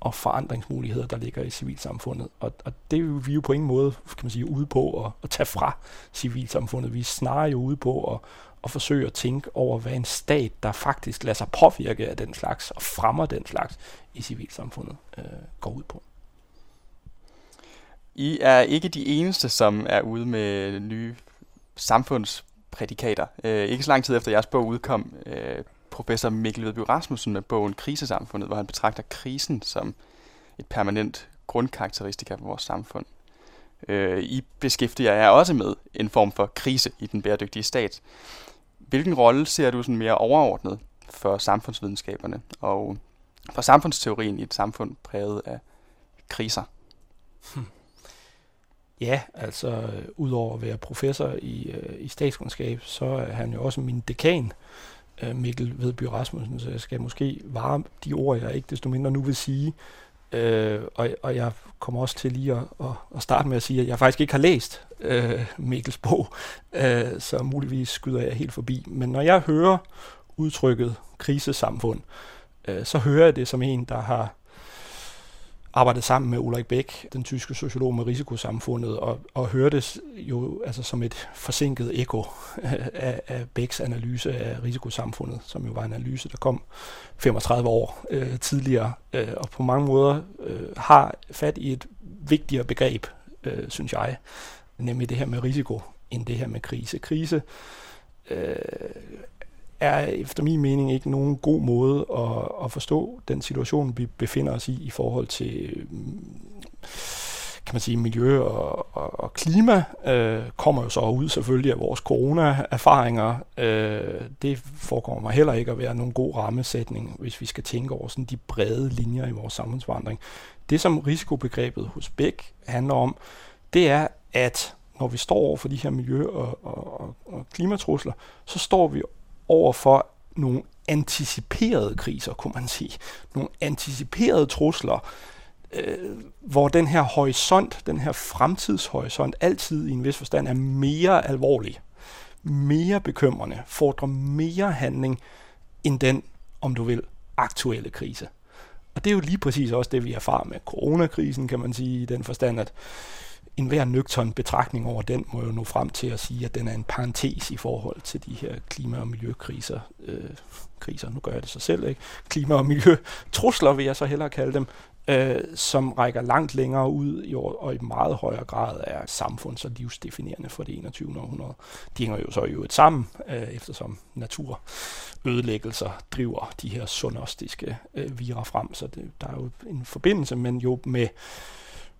og forandringsmuligheder, der ligger i civilsamfundet. Og, og det er vi jo på ingen måde, kan man sige, ude på at, at tage fra civilsamfundet. Vi er snarere jo ude på at, at forsøge at tænke over, hvad en stat, der faktisk lader sig påvirke af den slags og fremmer den slags i civilsamfundet, øh, går ud på. I er ikke de eneste, som er ude med nye samfundsprædikater. Øh, ikke så lang tid efter jeres bog udkom, øh, professor Mikkel Vedby Rasmussen med bogen Krisesamfundet, hvor han betragter krisen som et permanent grundkarakteristika for vores samfund. Øh, I beskæftiger jer også med en form for krise i den bæredygtige stat. Hvilken rolle ser du sådan mere overordnet for samfundsvidenskaberne og for samfundsteorien i et samfund præget af kriser? Hmm. Ja, altså udover at være professor i, øh, i statskundskab, så er han jo også min dekan, øh, Mikkel Vedby Rasmussen, så jeg skal måske vare de ord, jeg ikke desto mindre nu vil sige. Øh, og, og jeg kommer også til lige at, at, at starte med at sige, at jeg faktisk ikke har læst øh, Mikkels bog, øh, så muligvis skyder jeg helt forbi. Men når jeg hører udtrykket krisesamfund, øh, så hører jeg det som en, der har arbejdet sammen med Ulrik Bæk, den tyske sociolog med risikosamfundet, og, og hørtes jo altså som et forsinket ekko [LAUGHS] af, af Bæks analyse af risikosamfundet, som jo var en analyse, der kom 35 år øh, tidligere, øh, og på mange måder øh, har fat i et vigtigere begreb, øh, synes jeg, nemlig det her med risiko, end det her med krise. Krise øh, er efter min mening ikke nogen god måde at, at forstå den situation, vi befinder os i i forhold til kan man sige, miljø og, og, og klima, øh, kommer jo så ud selvfølgelig af vores corona-erfaringer. Øh, det forekommer mig heller ikke at være nogen god rammesætning, hvis vi skal tænke over sådan de brede linjer i vores samfundsvandring. Det, som risikobegrebet hos Bæk handler om, det er, at når vi står over for de her miljø- og, og, og, og klimatrusler, så står vi over for nogle anticiperede kriser, kunne man sige. Nogle anticiperede trusler, øh, hvor den her horisont, den her fremtidshorisont, altid i en vis forstand er mere alvorlig, mere bekymrende, fordrer mere handling end den, om du vil, aktuelle krise. Og det er jo lige præcis også det, vi erfarer med coronakrisen, kan man sige, i den forstand, at en hver nøgtern betragtning over den må jo nå frem til at sige, at den er en parentes i forhold til de her klima- og miljøkriser. Øh, kriser, nu gør jeg det så selv, ikke? Klima- og miljøtrusler vil jeg så hellere kalde dem, øh, som rækker langt længere ud i år, og i meget højere grad er samfunds- og livsdefinerende for det 21. århundrede. De hænger jo så i øvrigt sammen, øh, eftersom naturødelæggelser driver de her sundostiske øh, virer frem, så det, der er jo en forbindelse, men jo med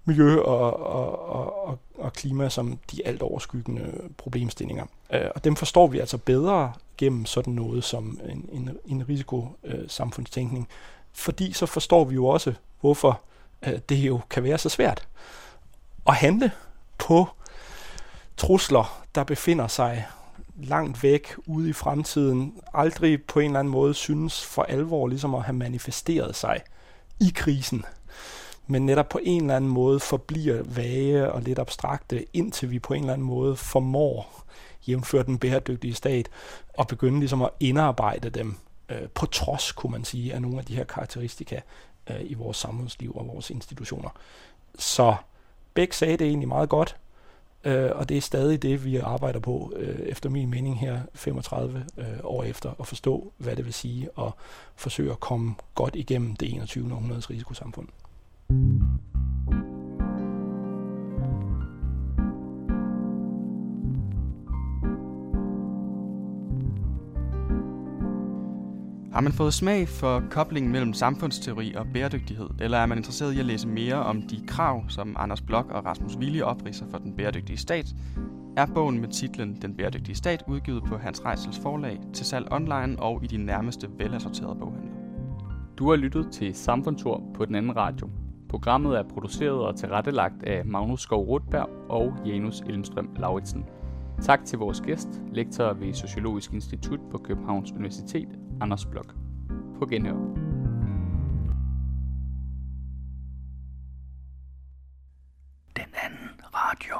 miljø og, og, og, og klima som de alt overskyggende problemstillinger. Øh, og dem forstår vi altså bedre gennem sådan noget som en, en, en risikosamfundstænkning, fordi så forstår vi jo også, hvorfor øh, det jo kan være så svært at handle på trusler, der befinder sig langt væk ude i fremtiden, aldrig på en eller anden måde synes for alvor ligesom at have manifesteret sig i krisen men netop på en eller anden måde forbliver vage og lidt abstrakte, indtil vi på en eller anden måde formår, jævnfør den bæredygtige stat, at begynde ligesom at indarbejde dem øh, på trods, kunne man sige, af nogle af de her karakteristika øh, i vores samfundsliv og vores institutioner. Så Bæk sagde det egentlig meget godt, øh, og det er stadig det, vi arbejder på, øh, efter min mening her 35 øh, år efter, at forstå, hvad det vil sige, og forsøge at komme godt igennem det 21. århundredes risikosamfund. Har man fået smag for koblingen mellem samfundsteori og bæredygtighed, eller er man interesseret i at læse mere om de krav, som Anders Blok og Rasmus Willi opriser for den bæredygtige stat, er bogen med titlen Den bæredygtige stat udgivet på Hans Reisels forlag til salg online og i de nærmeste velassorterede boghandler. Du har lyttet til Samfundsord på den anden radio. Programmet er produceret og tilrettelagt af Magnus Skov Rutberg og Janus Elmstrøm Lauritsen. Tak til vores gæst, lektor ved Sociologisk Institut på Københavns Universitet, Anders Blok. På genhør. Den anden radio.